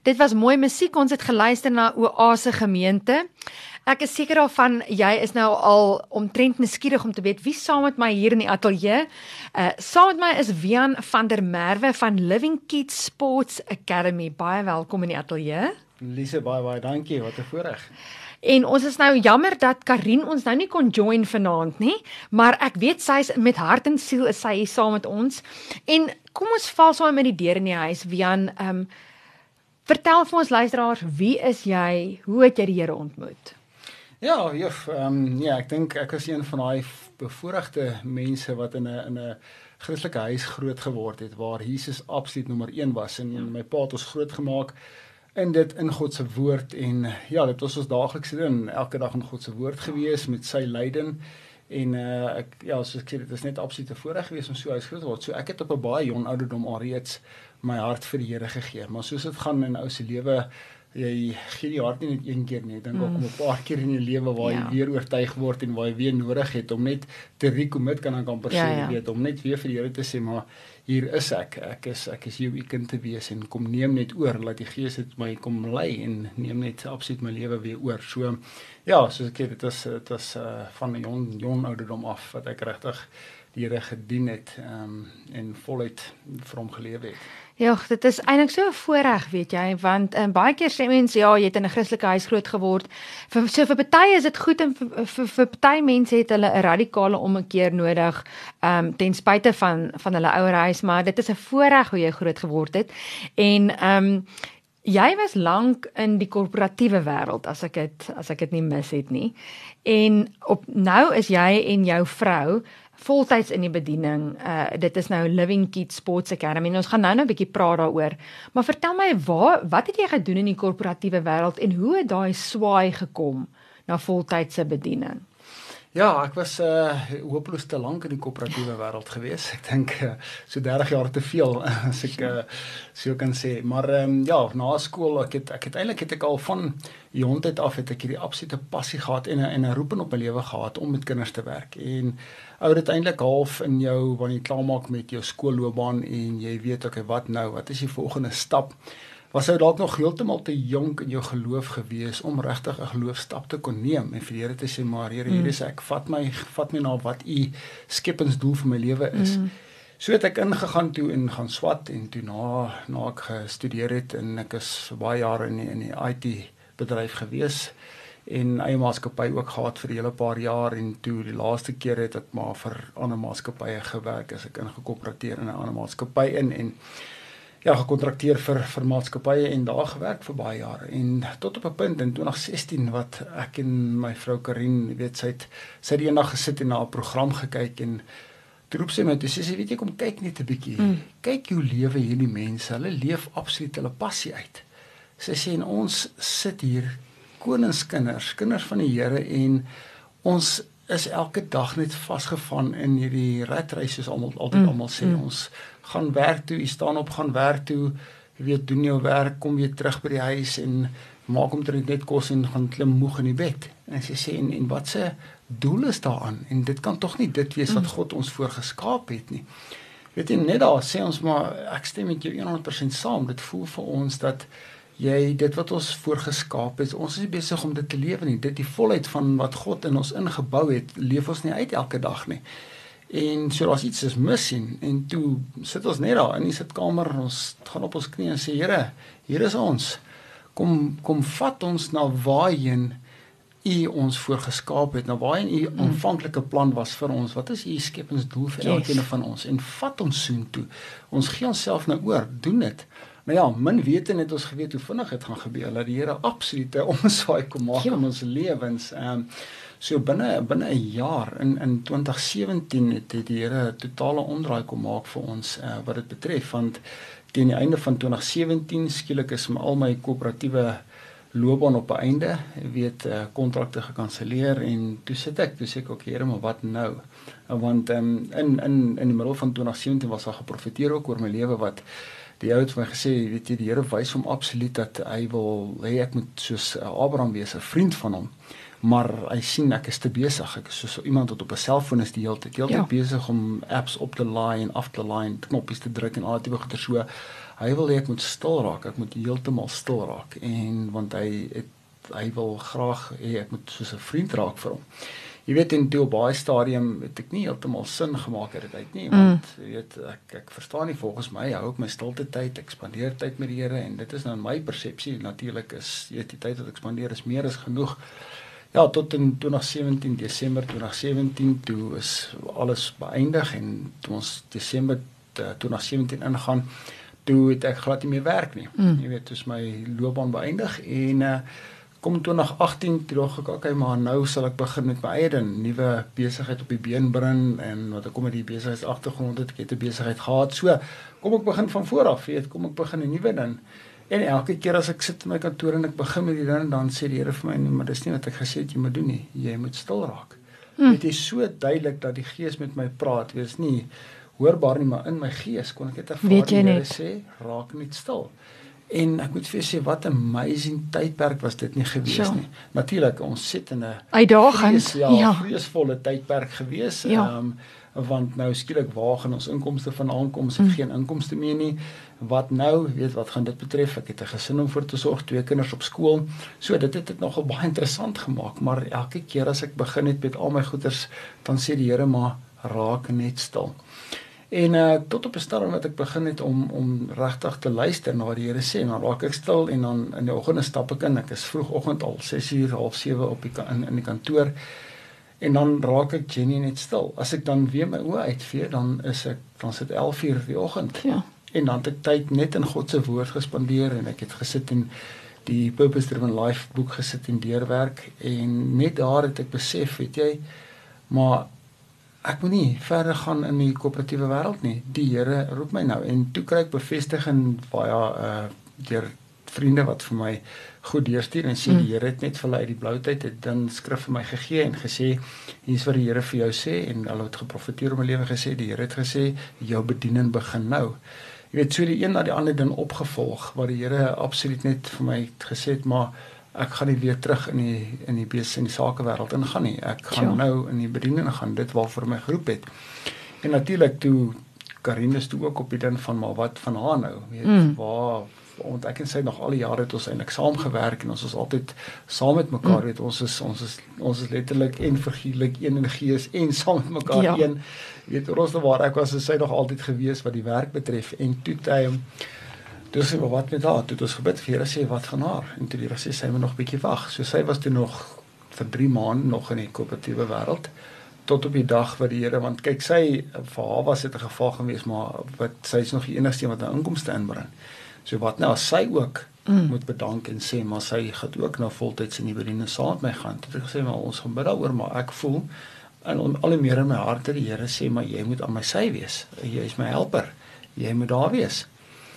Dit was mooi musiek. Ons het geluister na Oase Gemeente. Ek is seker daarvan jy is nou al omtrent nuuskierig om te weet wie saam met my hier in die ateljee. Uh saam met my is Wian van der Merwe van Living Kids Sports Academy. Baie welkom in die ateljee. Lise baie baie dankie. Wat 'n voorreg. En ons is nou jammer dat Karin ons nou nie kon join vanaand nie, maar ek weet sy is met hart en siel is sy hier saam met ons. En kom ons val sommer met die deur in die huis. Wian, ehm um, vertel vir ons luisteraars, wie is jy? Hoe het jy die Here ontmoet? Ja, juf, ehm um, ja, ek dink ek was een van daai bevoorregte mense wat in 'n in 'n Christelike huis groot geword het waar Jesus absoluut nommer 1 was en in my pa het ons groot gemaak in dit in God se woord en ja, dit was ons daaglikse ding, elke dag in God se woord gewees met sy leiding en uh, ek ja, soos ek sê dit is net absoluut 'n voorreg gewees om so huis groot te word. So ek het op 'n baie jong ouderdom alreeds my hart vir die Here gegee, maar soos dit gaan in ou se lewe jy gee die hart nie net een keer nie. Ek dink ook mm. om 'n paar keer in jou lewe waar jy ja. weer oortuig word en waar jy weer nodig het om net te recommit kan dan kan per se ja, ja. weet om net weer vir die Here te sê maar hier is ek. Ek is ek is hier om u kind te wees en kom neem net oor laat die Gees dit my kom lei en neem net absoluut my lewe weer oor. So ja, soos ek sê dit is dit is uh, van 'n jong jong ouderdom af wat ek regtig die Here gedien het um, en voluit vir hom gelewe het. Ja, dit is eintlik so 'n voorreg, weet jy, want um, baie keer sê mense ja, jy het in 'n Christelike huis groot geword. Vir so vir party is dit goed en vir vir, party mense het hulle 'n radikale ommekeer nodig, ehm um, ten spyte van van hulle ouer huis, maar dit is 'n voorreg hoe jy groot geword het. En ehm um, jy was lank in die korporatiewe wêreld as ek dit as ek dit nie mis het nie. En op nou is jy en jou vrou voltyds in die bediening. Uh dit is nou Living Kids Sports Academy. En ons gaan nou nou 'n bietjie praat daaroor. Maar vertel my, waar wat het jy gedoen in die korporatiewe wêreld en hoe het daai swaai gekom na voltydse bediening? Ja, ek was uh hopeloos te lank in die koöperatiewe wêreld gewees. Ek dink uh, so 30 jaar te veel as ek uh so kan sê. Maar ehm um, ja, na skool, ek het ek het eintlik het ek al van jongheid af het ek hierdie absolute passie gehad en en 'n roeping op my lewe gehad om met kinders te werk. En ou dit eintlik half in jou wanneer jy klaarmaak met jou skoolloopbaan en jy weet okay, wat nou? Wat is die volgende stap? Was hy dalk nog heeltemal te jonk in jou geloof gewees om regtig 'n geloofstap te kon neem en vir die Here te sê maar Here hier is ek vat my vat my na wat u skepingsdoel vir my lewe is. Mm. So het ek ingegaan toe en gaan swat en toe na na ek gestudeer het en ek is baie jare in die, in die IT bedryf gewees en eie maatskappy ook gehad vir 'n hele paar jaar en toe die laaste keer het ek maar vir ander maatskappye gewerk as ek ingekoöperateer in 'n ander maatskappy in en ja gekontrakteer vir vir maatskappye en daar gewerk vir baie jare en tot op 'n punt in 2016 wat ek en my vrou Karin weet sy het sy het eendag gesit en na 'n program gekyk en roep sy my toe sê sy weet jy kom kyk net 'n bietjie mm. kyk hoe lewe hierdie mense hulle leef absoluut hulle passie uit sy sê en ons sit hier koningskinders kinders van die Here en ons is elke dag net vasgevang in hierdie ratreis soos almal altyd mm. almal sê mm. ons gaan werk toe, jy staan op gaan werk toe, jy weet doen jou werk, kom weer terug by die huis en maak hom drink net kos en gaan klim moeg in die bed. En sy sê en, en wat se doel is daaraan? En dit kan tog nie dit wees wat mm. God ons voorgeskaap het nie. Weet jy net daar sê ons maar ek stem met jou 100% saam. Dit voel vir ons dat jy dit wat ons voorgeskaap het, ons is besig om dit te lewe nie. Dit die volheid van wat God in ons ingebou het, leef ons nie uit elke dag nie. En so daar's iets is mis en, en toe sit ons net daar in die sitkamer en ons gaan op ons knieë en sê Here, hier is ons. Kom kom vat ons na waarheen U ons voorgeskaap het, na waarheen U mm. aanvanklike plan was vir ons. Wat is U skepingsdoel vir yes. elkeen van ons? En vat ons soontoe. Ons gee onsself nou oor, doen dit. Nou ja, min wete net ons geweet hoe vinnig dit gaan gebeur. Dat die Here absolute omswaai kom maak ja. in ons lewens. Ehm um, So binne binne 'n jaar in in 2017 het, het die Here 'n totale omdraai kom maak vir ons uh, wat dit betref want teen die einde van 2017 skielik is my al my koöperatiewe loopbaan op 'n einde, weet uh, kontrakte gekanselleer en toe sit ek, toe sê ek ook Here, maar wat nou? Uh, want um, in in in die middel van 2017 was daar geprofeteer ook oor my lewe wat die ou het vir my gesê, weet jy, die Here wys hom absoluut dat hy wil hê ek moet soos Abraham wees, 'n vriend van hom maar hy sien ek is te besig. Ek is soos iemand wat op 'n selfoon is die hele tyd. Heeltyd ja. besig om apps op te laai en af te laai en knoppies te druk en al die goeie so. hy wil hê ek moet stil raak, ek moet heeltemal stil raak en want hy het hy wil graag hê ek moet soos 'n vriend raak vir hom. Jy weet in toe op baie stadium het ek nie heeltemal sin gemaak het dit uit nie want mm. jy weet ek ek verstaan nie volgens my hou ek my stilte tyd ek spandeer tyd met die Here en dit is nou my persepsie natuurlik is jy weet die tyd wat ek spandeer is meer as genoeg Ja, tot in 2017 Desember 2017 toe is alles beëindig en toe ons Desember 2017 ingaan, toe het ek glad nie meer werk nie. Mm. Jy weet, dis my loopbaan beëindig en uh kom 2018 toe dog ek okay, maar nou sal ek begin met my eie ding, nuwe besigheid op die been bring en wat ek kom met die besigheids agtergrond het, ek het 'n besigheid gehad. So, kom ek begin van voor af, weet, kom ek begin 'n nuwe ding. En elke keer as ek sit in my kantoor en ek begin met die ding, dan sê die Here vir my, nee, maar dis nie wat ek gesê het jy moet doen nie. Jy moet stil raak. Mm. Dit is so duidelik dat die Gees met my praat, weet nie hoorbaar nie, maar in my gees kon ek dit ervaar. Weet jy net sê, raak net stil. En ek moet vir jou sê wat 'n amazing tydperk was dit nie gewees ja. nie. Natuurlik ons sit in 'n uitdaging, ja, ja. vreesvolle tydperk gewees. Ehm ja. um, want nou skielik waag en ons inkomste van aankomste hmm. geen inkomste meer nie. Wat nou, weet wat gaan dit betref? Ek het 'n gesin om vir te sorg, twee kinders op skool. So dit het dit nogal baie interessant gemaak, maar elke keer as ek begin het met al my goeders, dan sê die Here maar raak net stil. En uh tot op 'n stadium wat ek begin het om om regtig te luister na wat die Here sê, dan raak ek stil en dan in die oggende stap ek in. Ek is vroegoggend al 6uur, half 7 op die in in die kantoor. En dan raak ek genie net stil. As ek dan weer my oë uitvee, dan is ek dan sit 11uur die oggend. Ja. En dan het ek tyd net in God se woord gespandeer en ek het gesit en die Purpose Driven Life boek gesit en deurwerk en net daar het ek besef, weet jy, maar ek moet nie verder gaan in die koöperatiewe wêreld nie. Die Here roep my nou en toe kry ek bevestiging baie uh deur vriende wat vir my goed deurstuur en sê mm. die Here het net vir hulle uit die blou tyd het dan skrif vir my gegee en gesê hier's wat die Here vir jou sê en hulle het geprofeteer op my lewe gesê die Here het gesê jou bediening begin nou. Jy weet so die een na die ander ding opgevolg waar die Here absoluut net vir my gesê het maar ek gaan nie weer terug in die in die besigheid en die sakewêreld ingaan nie. Ek gaan ja. nou in die bediening gaan dit waarvoor my geroep het. En natuurlik toe Karinus toe ook op die ding van maar wat van haar nou, weet mm. waar want ek en sy nog al die jare het ons eintlik saam gewerk en ons was altyd saam met mekaar, mm. weet ons is ons is ons is letterlik en figuurlik een in gees en saam met mekaar ja. een. Weet ons waar ek was, is sy nog altyd gewees wat die werk betref en toe hy Toe sê wat met haar? Toe het ons gebid vir Here sê wat gaan haar? En toe die Here sê sy moet nog bietjie wag. So sy was toe nog vir 3 maande nog in die koöperatiewe wêreld tot op die dag wat die Here want kyk sy vir haar was dit 'n geval geweest maar wat sy is nog die enigste wat 'n inkomste inbring. So wat nou as sy ook mm. moet bedank en sê maar sy gaan ook nou voltyds in die bediening saam met my gaan. Toe het ek gesê maar ons gaan bid daaroor maar ek voel en al hoe meer in my hart dat die Here sê maar jy moet aan my sy wees. Jy is my helper. Jy moet daar wees.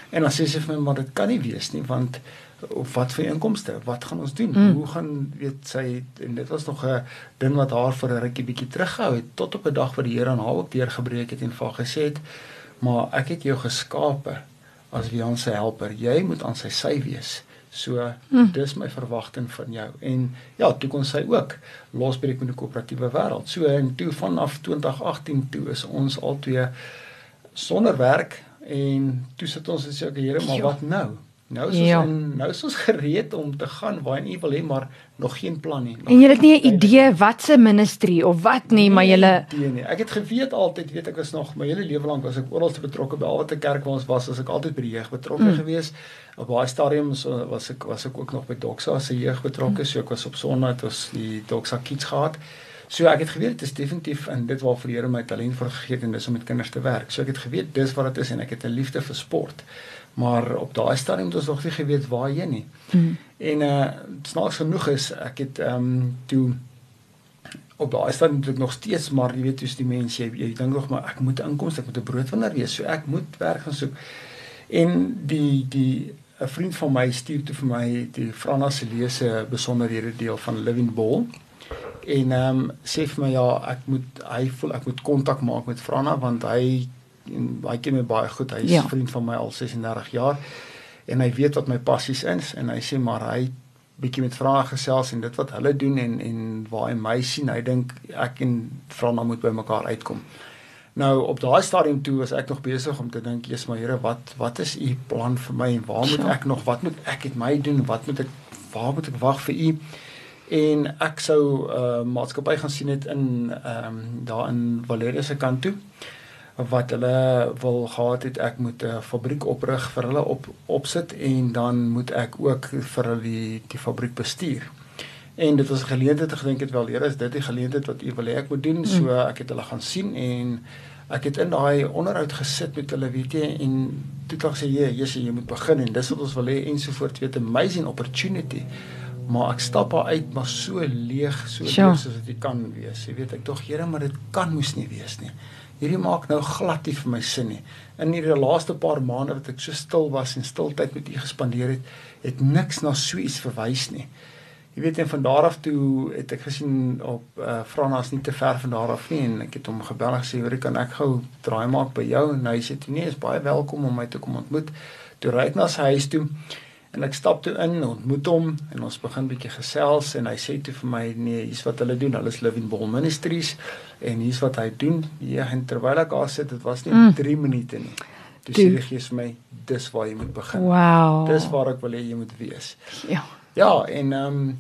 En dan sê sy vir my maar dit kan nie wees nie want of wat vir inkomste? Wat gaan ons doen? Mm. Hoe gaan weet sy en dit was nog 'n ding wat haar vir 'n rukkie bietjie teruggehou het tot op 'n dag wat die Here aan haar ook deurgebreek het en vir haar gesê het: "Maar ek het jou geskape as wie ons se helper. Jy moet aan sy sy wees." So mm. dis my verwagting van jou. En ja, toe kon sy ook losbreek met die koöperatiewe wêreld. So en toe vanaf 2018 toe is ons albei sonder werk En toe sit ons en sê okay Here, maar ja. wat nou? Nou is ons ja. in, nou is ons gereed om te gaan waar U wil hê, maar nog geen plan nie. En jy het nie 'n idee wat se ministry of wat nie, nee, maar jy Nee, nee. Ek het geweet altyd, weet ek was nog my hele lewe lank was ek oral betrokke by al wat 'n kerk waar ons was, as ek altyd by die jeug betrokke mm. gewees. Op baie stadiums was ek was ek ook nog by Doxa se jeug betrokke, mm. so ek was op Sondag het ons die Doxa Kids gehad. So ek het geweet dit is definitief in dit waarvoor die Here my talent vir gegee het en dis om met kinders te werk. So ek het geweet dis wat dit is en ek het 'n liefde vir sport. Maar op daai stadium het ons nog nie geweet waar jy nie. Mm. En uh snaaks genoeg is ek het ehm um, toe op daai stadium het ek nog steeds maar jy weet hoe die mense jy, jy dink nog maar ek moet inkomste, ek moet 'n broodwinner wees. So ek moet werk gaan soek. En die die 'n vriend van my stuur toe vir my die Frana se lese besonderhede deel van Living Ball en ehm um, sê vir my ja, ek moet hy voel ek moet kontak maak met Frana want hy en hy ken my baie goed. Hy's ja. vriend van my al 36 jaar en hy weet wat my passies is en hy sê maar hy bietjie met Frana gesels en dit wat hulle doen en en waar hy my sien, hy dink ek en Frana moet by mekaar uitkom. Nou op daai stadium toe was ek nog besig om te dink, "Jesus, maar Here, wat wat is u plan vir my en waar moet ek nog wat moet ek met my doen? Wat moet ek waar moet ek wag vir u?" En ek sou 'n uh, maatskappy gaan sien het in ehm um, daar in Valeria se kant toe wat hulle wil gehad het ek moet 'n fabriek oprig vir hulle op opsit en dan moet ek ook vir hulle die die fabriek bestuur. En dit was 'n geleentheid te gedink het wel, Here, is dit die geleentheid wat U wil hê ek moet doen? So mm. ek het hulle gaan sien en ek het in daai onderhoud gesit met hulle, weet jy, en toe het ek gesê, "Ja, Jesus, jy moet begin en dis wat ons wil hê ensovoorts, weet amazing opportunity." Maar ek stap daar uit maar so leeg, so leeg soos dit kan wees. Jy weet, ek dog, Here, maar dit kan moes nie wees nie. Hierdie maak nou glad nie vir my sin nie. In hierdie laaste paar maande wat ek so stil was en stiltyd met U gespandeer het, het niks na so iets verwys nie. Jy weet en van daar af toe het ek gesien op uh, Franas nie te ver van daar af nie en ek het hom gebel en gesê hoor kan ek gou draai maak by jou en hy sê nee is baie welkom om my te kom ontmoet. Toe ry ek na sy huis toe en ek stap toe in ontmoet hom en ons begin bietjie gesels en hy sê toe vir my nee hier's wat hulle doen hulle is Living Ball Ministries en hier's wat hy doen ja en terwyl ek daar sit dit was 3 mm. minute nie. Toe sê die gees vir my dis waar jy moet begin. Wow. Dis waar ek wil hê jy moet wees. Ja. Ja, en ehm um,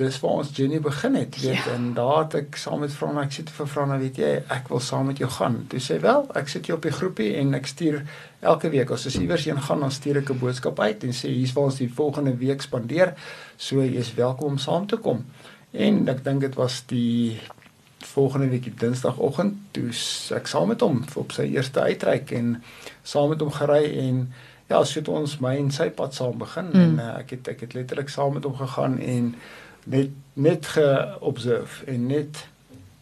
dis waar ons journey begin het, weet ja. en daar het ek saam met Frana, ek sê te vir Frana, weet jy, ek wil saam met jou gaan. Toe sê wel, ek sit hier op die groepie en ek stuur elke week as ons iewers heen gaan, dan stuur ek 'n boodskap uit en sê hier's waar ons die volgende week spandeer. So jy is welkom om saam te kom. En ek dink dit was die volgende week die Dinsdagoggend toe ek saam met hom op sy eerste uitreik en saam met hom gery en ja, so het ons my en sy pad saam begin mm. en uh, ek het ek het letterlik saam met hom gegaan en net net geobserveer en net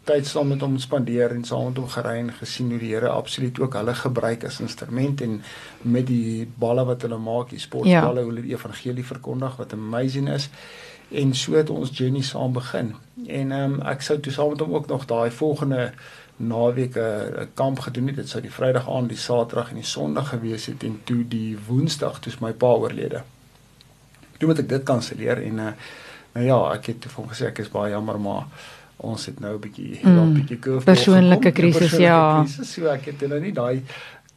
tyd saam met hom spandeer en saam met hom gery en gesien hoe die Here absoluut ook hulle gebruik as instrument en met die balle wat hulle maak, die sportballe ja. hoe hulle die evangelie verkondig wat amazing is. En so het ons journey saam begin. En ehm um, ek sou toe saam met hom ook nog daai volgende naweek 'n kamp gedoen het. Dit sou die Vrydag aand, die Saterdag en die Sondag gewees het en toe die Woensdag toe is my pa oorlede. Toe moet ek dit kanselleer en uh Nou ja, ek het vir hom gesê ek is baie jammer maar ons het nou 'n bietjie mm, 'n bietjie kurf persoonlike krisis ja. Krisis, so ek het nou nie daai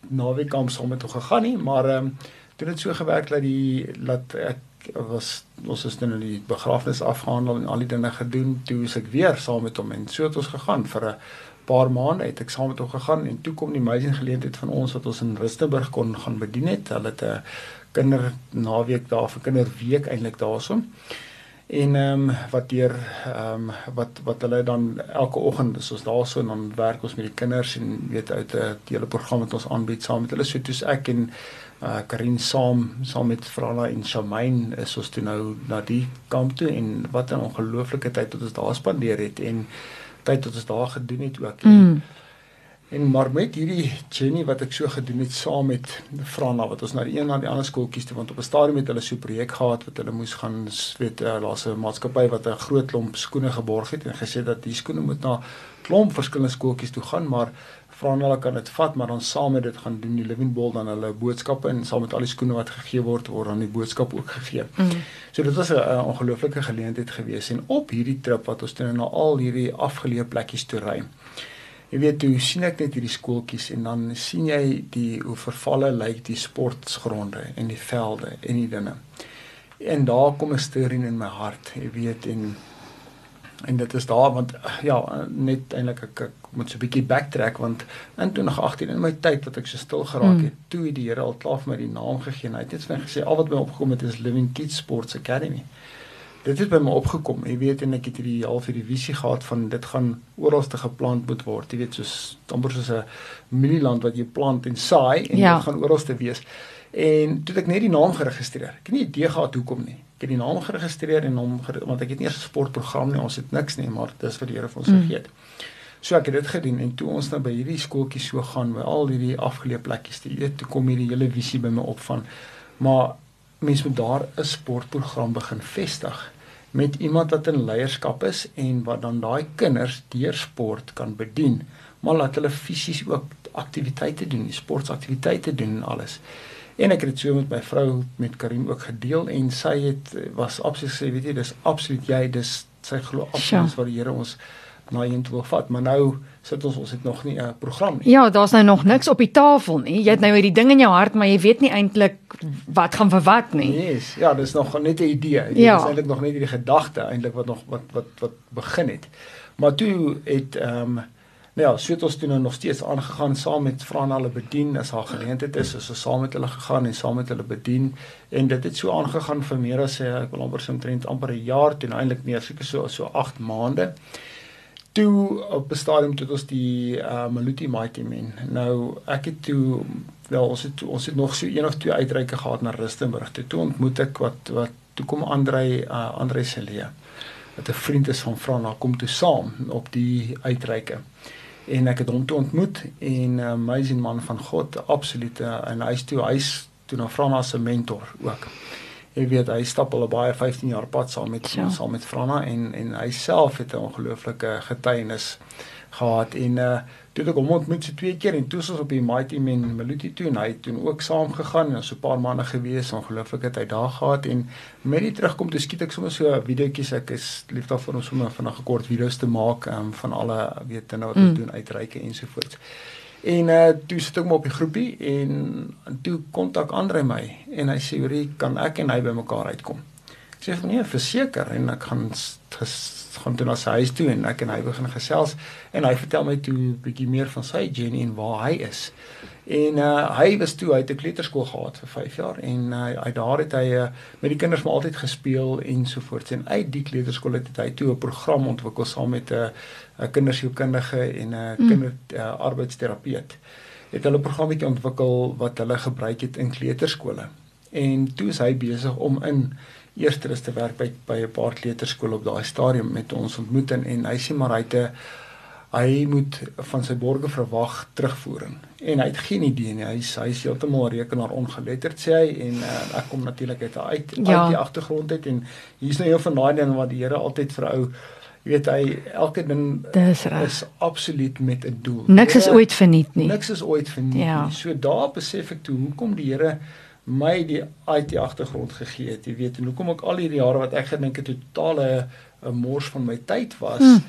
naweek kamp saam met hom gegaan nie, maar ehm um, toe het so gewerk dat die laat ek was ons is nou die begrafnis afgehandel en al die dinge gedoen, toe is ek weer saam met hom en so het ons gegaan vir 'n paar maande het ek saam met hom gegaan en toe kom die amazing geleentheid van ons wat ons in Rustenburg kon gaan bedien het. Hulle het 'n kinder naweek daar vir kinderweek eintlik daarso en ehm um, wat deur ehm um, wat wat hulle dan elke oggend as ons daarso en dan werk ons met die kinders en weet uit 'n hele program wat ons aanbied saam met hulle so toets ek en uh Karin saam saam met Frana en Shamaine is ons toe nou na die kamp toe en wat 'n ongelooflike tyd wat ons daar spandeer het en tyd wat ons daar gedoen het ook en mm. En maar met hierdie journey wat ek so gedoen het saam met Frana wat ons na die een na die ander skooltjies toe want op 'n stadium het hulle so 'n projek gehad wat hulle moes gaan weet uh, daar's 'n maatskappy wat 'n groot klomp skoene geborg het en gesê dat die skoene moet na klomp verskillende skooltjies toe gaan maar Frana hulle kan dit vat maar dan saam met dit gaan doen die Living Ball dan hulle boodskappe en saam met al die skoene wat gegee word word dan die boodskap ook gegee. Mm. So dit was 'n ongelooflike geleentheid geweest en op hierdie trip wat ons toe nou na al hierdie afgeleë plekkies toe ry. Jy weet hoe sien ek net hierdie skooltjies en dan sien jy die hoe vervalle lyk die sportgronde en die velde en die dinge. En daar kom 'n storie in my hart, jy weet en en dit is daar want ja, net eintlik ek, ek moet so 'n bietjie backtrack want in 2018 in my tyd wat ek so stil geraak hmm. het, mm. toe het die Here al klaar vir my die naam gegee en hy het net vir my gesê al wat my opgekom het is Living Kids Sports Academy dit het by my opgekom. Jy weet en ek het hierdie half hierdie visie gehad van dit gaan oralste geplant moet word. Jy weet soos amper soos 'n minieland wat jy plant en saai en ja. dit gaan oralste wees. En toe het ek net die naam geregistreer. Ek het nie idee gehad hoekom nie. Ek het die naam geregistreer en hom want ek het nie eers 'n sportprogram nie. Ons het niks nie, maar dis wat die Here vir ons mm. gegee het. So ek het dit gedoen en toe ons nou by hierdie skooltjie so gaan by al hierdie afgeleë plekkies, jy weet, toe kom hierdie hele visie by my op van maar mense moet daar 'n sportprogram begin vestig met iemand wat in leierskap is en wat dan daai kinders deur sport kan bedien, maar laat hulle fisies ook aktiwiteite doen, sportaktiwiteite doen en alles. En ek het dit so met my vrou met Karim ook gedeel en sy het was absoluut sê weet jy dis absoluut jy dis sy glo absoluut wat die Here ons na een toe wil vat, maar nou sit ons ons het nog nie 'n program nie. Ja, daar's nou nog niks op die tafel nie. Jy het nou hierdie ding in jou hart, maar jy weet nie eintlik wat gaan vir wat nie. Yes, ja, dis nog net 'n idee. Dit Ja. is eintlik nog net hierdie gedagte eintlik wat nog wat wat wat begin het. Maar toe het ehm um, nou ja, so het ons toe nou nog steeds aangegaan saam met Frana hulle bedien as haar geleentheid is, ons saam met hulle gegaan en saam met hulle bedien en dit het so aangegaan vir meer as eh, ek wil amper so omtrent amper 'n jaar toe, nou eintlik meer seker so so 8 maande. Toe op 'n stadium het ons die uh, Maluti Mighty Men. Nou ek het toe wel ons het ons het nog so een of twee uitreike gehad na Rustenburg. Toe, toe ontmoet ek wat wat toe kom Andrei uh, Andrei Celia wat 'n vriend is van Frana kom toe saam op die uitreike. En ek het hom toe ontmoet en 'n uh, amazing man van God, absoluut uh, en hy's toe hy's toe na Frana se mentor ook. Jy weet hy stap al 'n baie 15 jaar pad saam met Ja. saam met Frana en en hy self het 'n ongelooflike getuienis gehad en uh toe ek hom ontmoet so twee keer en toe ons op die Mighty Men Meluti toe en hy het toe ook saam gegaan en so 'n paar maande gewees ongelooflik het hy daar gehad en met die terugkom toe skiet ek sommer so videoetjies ek is lief daarvoor om sommer vinnig 'n kort video's te maak um, van alle weet dinge wat ons Mm. doen uitreike ensovoorts. En uh toe sit ek maar op die groepie en toe kontak Andre my en hy sê hoor kan ek en hy by mekaar uitkom. Ek sê nee, verseker en ek gaan gaan toe na sy huis toe en ek en hy begin gesels en hy vertel my toe 'n bietjie meer van sy journey en waar hy is. En uh hy was toe uit 'n kleuterskool gehad vir 5 jaar en uh, uit daar het hy uh, met die kinders maar altyd gespeel ensovoorts en uit die kleuterskool het hy toe 'n program ontwikkel saam met 'n uh, 'n kindersielkundige en 'n Mm. kinder uh, arbeidsterapeut. Het hulle 'n programmetjie ontwikkel wat hulle gebruik het in kleuterskole. En toe is hy besig om in eersteres te werk by by 'n paar kleuterskole op daai stadium met ons ontmoet en, hy sê maar hy het 'n hy moet van sy borge verwag terugvoering en hy het geen idee nie hy's hy's heeltemal rekenaar ongeletterd sê hy en uh, ek kom natuurlik uit uit Ja. uit die agtergrond uit en hier's nou een van daai dinge wat die Here altyd vir ou jy weet hy elke ding reg. is absoluut met 'n doel Niks is Here- ooit verniet nie. Niks is ooit verniet Ja. nie. So daar besef ek toe hoekom die Here my die IT agtergrond gegee het, jy weet, en hoekom ek al hierdie jare wat ek gedink het totale 'n mors van my tyd was, Hmm.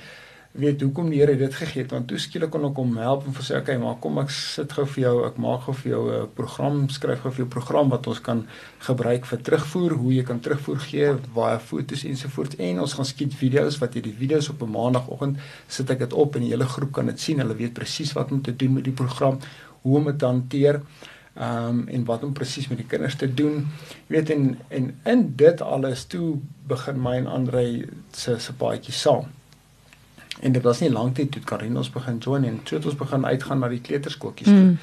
Weet hoekom die Here dit gegee het want toe skielik kon ek hom help en vir sê okay maar kom ek sit gou vir jou ek maak gou vir jou 'n program skryf gou vir jou program wat ons kan gebruik vir terugvoer hoe jy kan terugvoer gee baie fotos ensovoorts en ons gaan skiet video's wat jy die video's op 'n maandagooggend sit ek dit op en die hele groep kan dit sien. Hulle weet presies wat om te doen met die program hoe om dit te hanteer ehm um, en wat om presies met die kinders te doen. Jy weet en en in dit alles toe begin my en Andre se se paadjie saam En dit was nie lank tyd toe Karin ons begin join en toe het ons begin uitgaan na die kleuterskooltjies toe. Mm.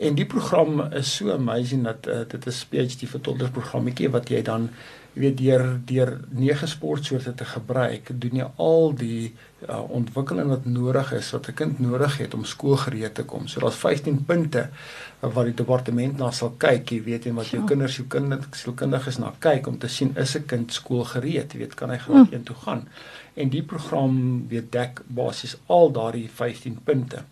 En die program is so amazing dat uh, dit is PhD vir toddlers programmetjie wat jy dan jy weet deur deur nege sportsoorte te gebruik, doen jy al die uh, ontwikkeling wat nodig is wat 'n kind nodig het om skoolgereed te kom. So daar's 15 punte uh, wat die departement na sal kyk, jy weet en wat jou Ja. kinders, jou kinders, sielkundiges na kyk om te sien is 'n kind skoolgereed, jy weet kan hy graad 1 toe gaan. En die program weet dek basies al daardie 15 punte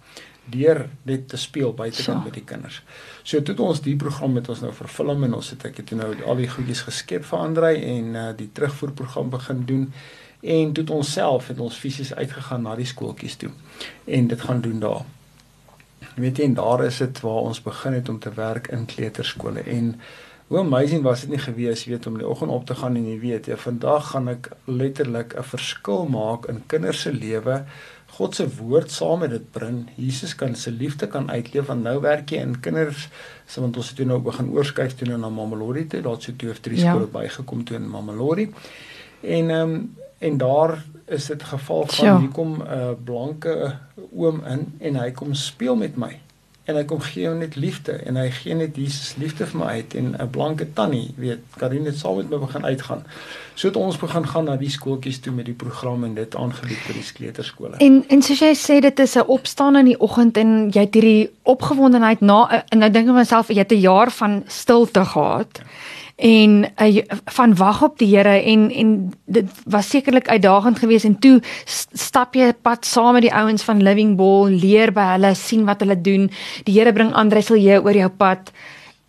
deur net te speel buitekant Ja. met die kinders. So toe het ons die program met ons nou vervilm en ons het ek het nou al die goedjies geskep vir Andrei en uh, die terugvoerprogram begin doen en toe het ons self het ons fisies uitgegaan na die skooltjies toe en dit gaan doen daar. Jy weet jy, en daar is dit waar ons begin het om te werk in kleuterskole en hoe amazing was dit nie gewees weet om in die oggend op te gaan en jy weet jy vandag gaan ek letterlik 'n verskil maak in kinders se lewe God se woord saam met dit bring. Jesus kan se liefde kan uitleef want nou werk jy in kinders so want ons het toe nou begin oorskuif toe nou na Mamelodi toe. Daar't so twee of drie Ja. skole bygekom toe in Mamelodi. En ehm um, en daar is dit geval van Sjoe. hier kom 'n uh, blanke oom in en hy kom speel met my. En hy kom gee net liefde en hy gee net Jesus liefde vir my uit en 'n blanke tannie, weet, Karin het saam met my begin uitgaan. So het ons begin gaan na die skooltjies toe met die program en dit aangebied by die kleuterskole. En en soos jy sê dit is 'n opstaan in die oggend en jy het hierdie opgewondenheid na en nou dink ek myself jy het 'n jaar van stilte gehad en uh, van wag op die Here en en dit was sekerlik uitdagend geweest en toe stap jy pad saam met die ouens van Living Ball leer by hulle sien wat hulle doen die Here bring Andre Silje oor jou pad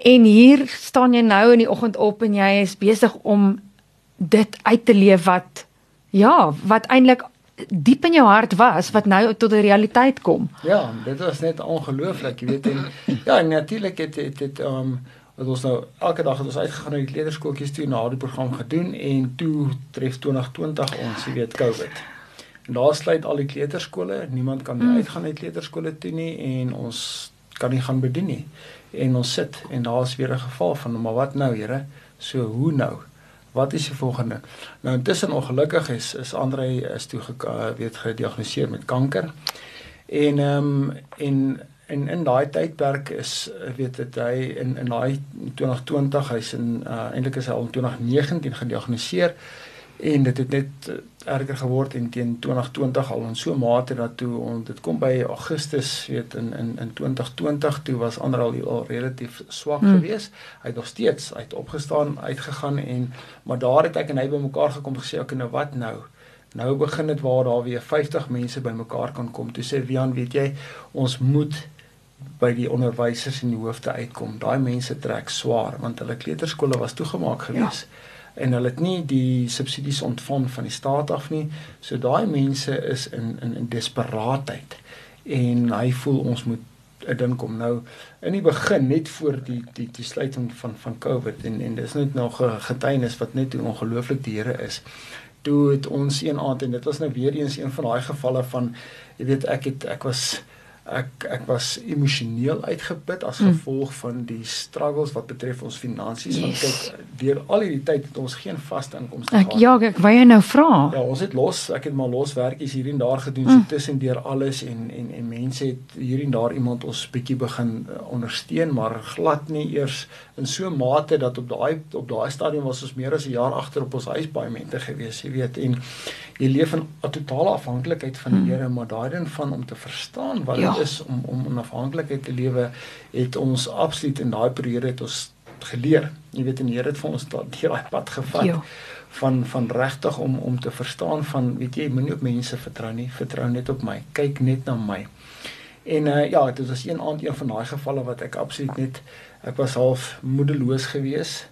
en hier staan jy nou in die oggend op en jy is besig om dit uit te leef wat ja wat eintlik diep in jou hart was wat nou tot 'n realiteit kom. Ja, dit was net ongelooflik, jy weet en ja, natuurlik het dit ehm um, wat ons nou elke dag het ons uitgegaan na die kleuterskooltjies toe na die program gedoen en toe tref 2020 ons, jy weet, COVID. En daar sluit al die kleuterskole, niemand kan meer mm. uitgaan uit kleuterskole toe nie en ons kan nie gaan bedien nie. En ons sit en daar's weer 'n geval van maar wat nou, Here? So hoe nou? Wat is die volgende? Nou intussen ongelukkig is is Andre is toe weet gediagnoseer met kanker. En ehm um, en en in daai tydperk is weet dit hy in in daai 2020 hy's in uh, eintlik is hy al in 2019 gediagnoseer. En dit het net uh, erger geword en teen 2020 al in so mate dat toe ons dit kom by Augustus weet in in in 2020 toe was ander al, al relatief swak hmm. geweest. Hy het nog steeds uit opgestaan uitgegaan en maar daar het ek en hy bymekaar gekom gesê ek nou wat nou? Nou begin dit waar daar weer 50 mense bymekaar kan kom. Toe sê Wian weet jy ons moet by die onderwysers en die hoofde uitkom daai mense trek swaar want hulle kleuterskole was toegemaak geweest ja en hulle het nie die subsidies ontvang van die staat af nie. So daai mense is in in in desperaatheid en hy voel ons moet 'n ding kom nou in die begin net voor die die die sluiting van van Covid en en dis net nog 'n getuienis wat net hoe ongelooflik die Here is. Toe het ons een aand en dit was nou weer eens een van daai gevalle van jy weet ek het ek was ek ek was emosioneel uitgeput as mm. gevolg van die struggles wat betref ons finansies yes. want kyk deur al hierdie tyd het ons geen vaste inkomste gehad. Ek ja, ek wou jou nou vra. Ja, ons het los, ek het maar los werkies hier en daar gedoen mm. so tussen deur alles en en en mense het hier en daar iemand ons bietjie begin uh, ondersteun, maar glad nie eers in so 'n mate dat op daai op daai stadium was ons meer as 'n jaar agter op ons huispaemente gewees, jy weet en jy leef in 'n totale afhanklikheid van die mm. Here, maar daai ding van om te verstaan wat ja. dit is om om in afhanklikheid te lewe, het ons absoluut in daai periode het ons geleer. Jy weet en die Here het vir ons daai pad gevat. Ja van van regtig om om te verstaan van weet jy moenie op mense vertrou nie vertrou net op my kyk net na my en uh, ja dit was een aand een van daai gevalle wat ek absoluut net ek was half moedeloos geweest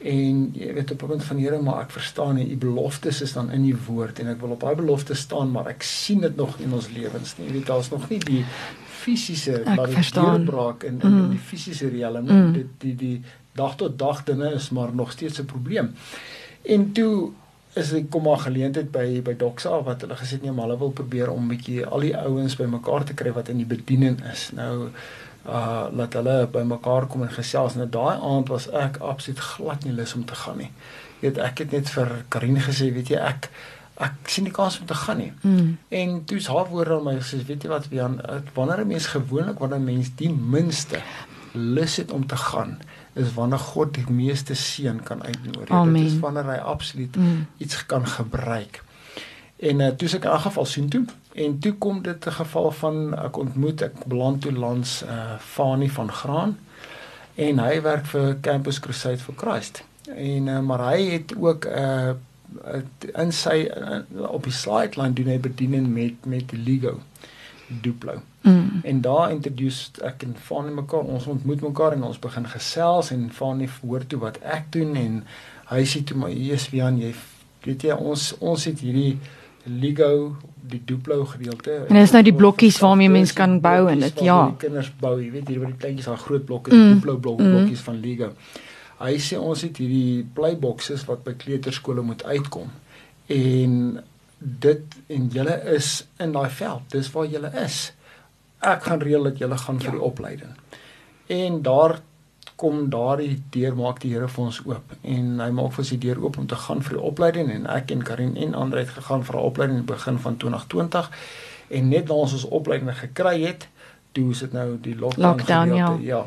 en jy weet op 'n punt van Here maar ek verstaan nie u beloftes is dan in u woord en ek wil op daai beloftes staan maar ek sien dit nog in ons lewens nie jy weet daar's nog nie die fisiese deurbraak in, in, mm. in die fisiese riekelm mm. dit die die dag tot dag dinge is maar nog steeds 'n probleem en toe is ek kom maar geleentheid by by Doxa wat hulle gesê het nee maar hulle wil probeer om bietjie al die ouens bymekaar te kry wat in die bediening is nou uh laat hulle bymekaar kom en gesels. Nou daai aand was ek absoluut glad nie lus om te gaan nie. Jy weet ek het net vir Karin gesê, weet jy, ek ek sien nie kans om te gaan nie. Mm. En toe's haar woorde aan my gesê, weet jy wat, Wian, wanneer 'n mens gewoonlik wanneer 'n mens die minste lus het om te gaan, is wanneer God die meeste seën kan uitnooi. Dit is wanneer hy absoluut mm. iets kan gebruik. En uh, toe ek in elk geval sien toe en toe kom dit 'n geval van ek ontmoet ek beland toe langs uh Fani van Graan en hy werk vir Campus Crusade for Christ. En uh, maar hy het ook 'n uh, in sy uh, op die slide line doen hy bediening met met Lego Duplo. Mm. En daar introduce ek en Fani mekaar ons ontmoet mekaar en ons begin gesels en Fani hoor toe wat ek doen en hy sê toe maar is Wian jy weet jy ons ons het hierdie Lego die Duplo gedeelte. En dis nou die blokkies waarmee mens kan bou en dit ja. Die kinders bou, jy weet hier waar die kleintjies al groot blokke, mm. Duplo blok, mm. blokkies van Lego. Hy sê ons het hierdie playboxes wat by kleuterskole moet uitkom. En dit en julle is in daai veld. Dis waar julle is. Ek gaan reël dat julle gaan ja. vir die opleiding. En daar kom daardie deur maak die Here vir ons oop en hy maak vir ons die deur oop om te gaan vir die opleiding en ek en Karin en ander het gegaan vir 'n opleiding in die begin van 2020 en net na ons ons opleiding gekry het, toe is dit nou die lockdown, lockdown ja. ja.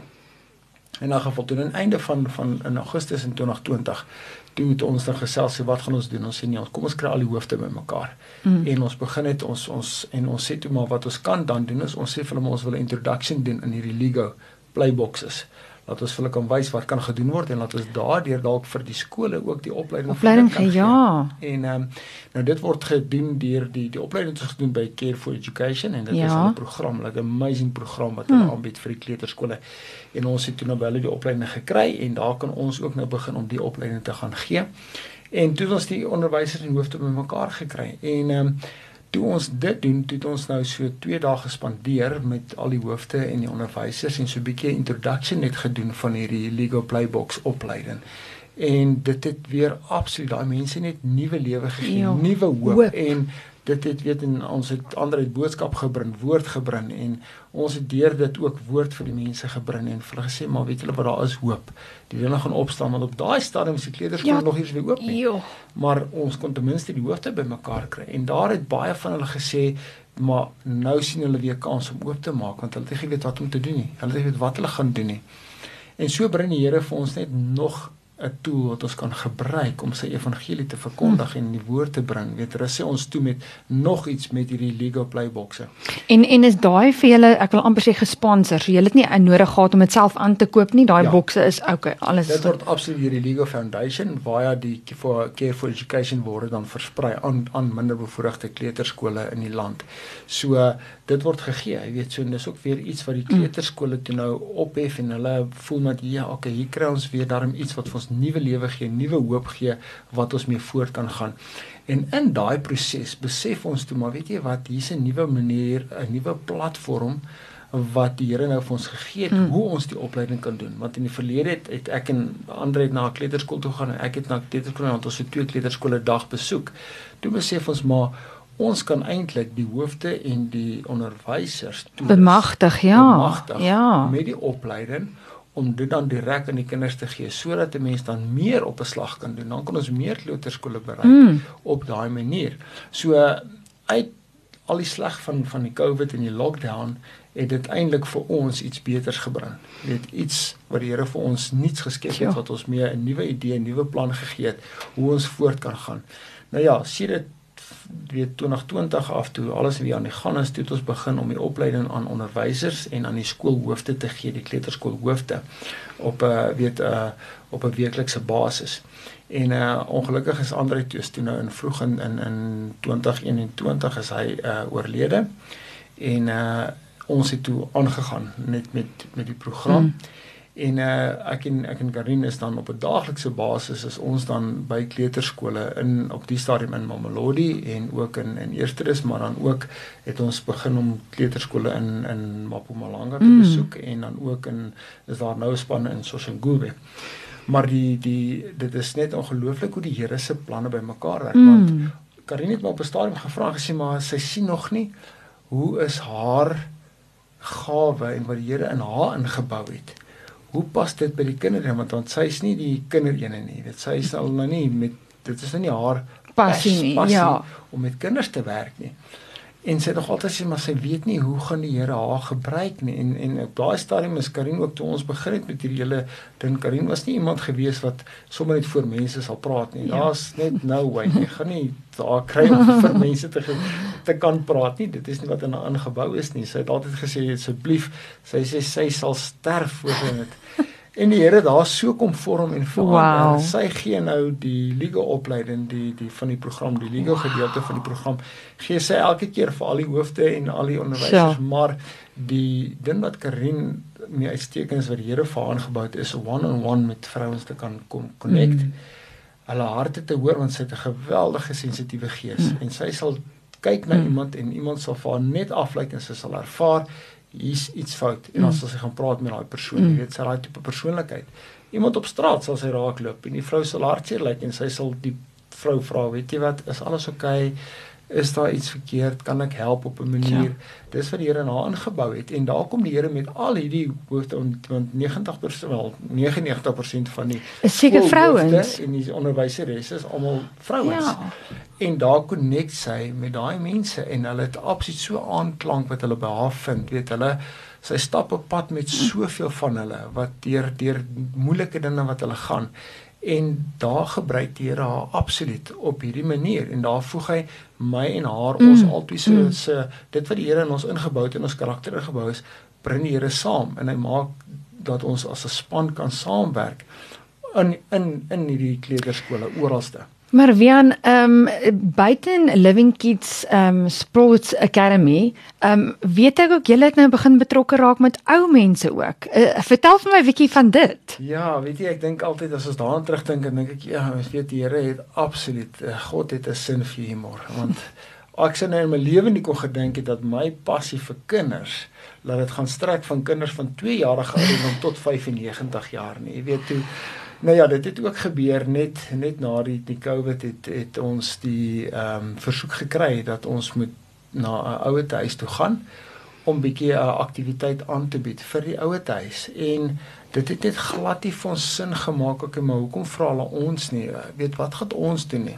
En na gevolg toe aan die einde van van in Augustus in 2020 toe het ons dan gesels wat gaan ons doen ons sê nee ons kom ons kry al die hoofde bymekaar mm. en ons begin het ons ons en ons sê toe maar wat ons kan dan doen is ons sê vir hulle ons wil 'n introduction doen in hierdie Lego playboxes laat ons vir hulle kan wys wat kan gedoen word en laat ons daardeur dalk vir die skole ook die opleiding opleiding gee. Ja. En ehm um, nou dit word gedoen deur die die opleiding wat gedoen by Care for Education en dit ja. is 'n program, 'n like amazing program wat hulle hmm. aanbied vir die kleuterskole. En ons het toe nou hulle die opleiding gekry en daar kan ons ook nou begin om die opleiding te gaan gee. En toe ons die onderwysers en hoofde bymekaar gekry en ehm um, toe ons dit doen, toe het ons nou so 2 dae gespandeer met al die hoofde en die onderwysers en so 'n bietjie introduction net gedoen van hierdie Lego Playbox opleiding. En dit het weer absoluut daai mense net nuwe lewe gegee, Ja, nuwe hoop, hoop. en dit het weet en ons het ander het boodskap gebring, woord gebring en ons het deur dit ook woord vir die mense gebring en vir hulle gesê maar weet julle wat daar is hoop. Die dinge gaan opstaan want op daai stadium is die kleuterskool Ja, nog nie weer oop nie Jo. maar ons kon ten minste die hoofde bymekaar kry en daar het baie van hulle gesê maar nou sien hulle weer kans om oop te maak want hulle het nie geweet wat om te doen nie. Hulle het nie geweet wat hulle gaan doen nie. En so bring die Here vir ons net nog 'n tool wat ons kan gebruik om sy evangelie te verkondig en die woord te bring. Weet rus hy ons toe met nog iets met hierdie Lego Playboxe. En en is daai vir julle ek wil amper sê gesponsor. So julle het nie nodig gehad om dit self aan te koop nie. Daai Ja. bokse is okay. Alles Dit word absoluut deur die Lego Foundation via die for Care for Education word dan versprei aan aan minderbevoorregte kleuterskole in die land. So dit word gegee, jy weet, so en dis ook weer iets wat die kleuterskole toe nou ophef en hulle voel dat ja, okay, hier kry ons weer daarom iets wat vir ons nuwe lewe gee, nuwe hoop gee wat ons mee voort kan gaan. En in daai proses besef ons toe maar weet jy wat, hier's 'n nuwe manier, 'n nuwe platform wat die Here nou vir ons gegee het Hmm. hoe ons die opleiding kan doen want in die verlede het, het ek en Andre het na 'n kleuterskool toe gaan en ek het na kleuterskool want ons het twee kleuterskole dag besoek. Toe besef ons maar ons kan eintlik die hoofde en die onderwysers toerus, bemagtig, ja. bemagtig Ja. met die opleiding om dit dan direk aan die kinders te gee sodat 'n mens dan meer op 'n slag kan doen. Dan kan ons meer kleuterskole bereik Mm. op daai manier. So uit al die sleg van van die COVID en die lockdown het dit eintlik vir ons iets beters gebring. Weet iets wat die Here vir ons niets geskep Ja. het wat ons mee 'n nuwe idee, 'n nuwe plan gegee het hoe ons voort kan gaan. Nou ja, sien dit weet 2020 af toe alles weer aan die gang is, toe het ons begin om die opleiding aan onderwysers en aan die skoolhoofde te gee, die kleuterskoolhoofde op 'n weet 'n op 'n weeklikse basis. En uh ongelukkig is Andre Toos toe nou in vroeg in in in 2021 is hy uh oorlede. En uh ons het toe aangegaan net met met die program. Mm. En uh ek en ek en Karin is dan op 'n daaglikse basis is ons dan by kleuterskole in op die stadium in Mamelodi en ook in in Eersterus maar dan ook het ons begin om kleuterskole in in Mpumalanga te Mm. besoek en dan ook in is daar nou spanne in Soshanguve. Maar die die dit is net ongelooflik hoe die Here se planne bymekaar werk want Mm. Karin het my op 'n stadium gevra gesê maar sy sien nog nie hoe is haar gawe en wat die Here in haar ingebou het. Hoe pas dit by die kinders want want sy is nie die kinderene nie. Dit sy sal nou nie met dit is nou nie haar Passie nie. Ja. om met kinders te werk nie. En sy het nog altyd sê maar sy weet nie hoe gaan die Here haar gebruik nie. En en op daai stadium is Karin ook toe ons begin het met hierdie hele ding. Karin was nie iemand gewees wat sommer net voor mense sal praat nie. Ja. Daar's net no way. Jy gaan nie daar kry om vir mense te te kan praat nie. Dit is nie wat in haar ingebou is nie. Sy het altyd gesê asseblief, sy sê sy sal sterf voor dit. En die Here daar so kom vorm en verander. Wow. Sy gee nou die legal opleiding, die die van die program, die legal gedeelte van die program gee sy elke keer vir al die hoofde en al die onderwysers, Ja. maar die ding wat Karin mee uitstekend is wat die Here vir haar aangebou het is one-on-one met vrouens te kan kom connect. Mm. Hulle harte te hoor want sy het 'n geweldige sensitiewe gees Mm. en sy sal kyk na Mm. iemand en iemand sal vir haar net aflyk en sy sal ervaar hier's iets fout en dan Mm. sal sy gaan praat met daai persoon. Mm. Jy weet, sy daai tipe persoonlikheid. Iemand op straat sal sy raakloop en die vrou sal hartseer lyk en sy sal die vrou vra, weet jy wat, is alles oukei? Okay? Is daar iets verkeerd? Kan ek help op 'n manier? Ja. Dis wat die Here in haar ingebou het en daar kom die Here met al hierdie hoofde want want 90% wel 99% van die seker vrouens. en die onderwyseres is almal vrouens. Ja. En daar connect sy met daai mense en hulle het absoluut so aanklank wat hulle by haar vind. Weet hulle sy stap op pad met soveel van hulle wat deur deur moeilike dinge wat hulle gaan en daar gebruik die Here haar absoluut op hierdie manier en daar voeg hy my en haar Mm, ons altyd se mm. se dit wat die Here in ons ingebou het en ons karakter ingebou is bring die Here saam en hy maak dat ons as 'n span kan saamwerk in in in hierdie kleuterskole oralste. Maar Wian, ehm um, buiten Living Kids ehm um, Sports Academy, ehm um, weet ek ook julle het nou begin betrokke raak met ou mense ook. Uh, vertel vir my 'n bietjie van dit. Ja, weet jy, ek dink altyd as ons daaraan terugdink, dan dink ek ja, ons weet die Here het absoluut uh, God het 'n sin vir humor, want ek sien nou in my lewe nie kon gedink het dat my passie vir kinders laat dit gaan strek van kinders van 2 jarige ouderdom tot 95 jaar nie. Jy weet toe Nou ja, dit het ook gebeur net net na die die COVID het het ons die ehm um, versoek gekry dat ons moet na 'n ouer huis toe gaan om bietjie 'n aktiwiteit aan te bied vir die ouer huis. En dit het net glad nie vir ons sin gemaak ek maar hoekom vra hulle ons nie? Weet wat gaan ons doen nie?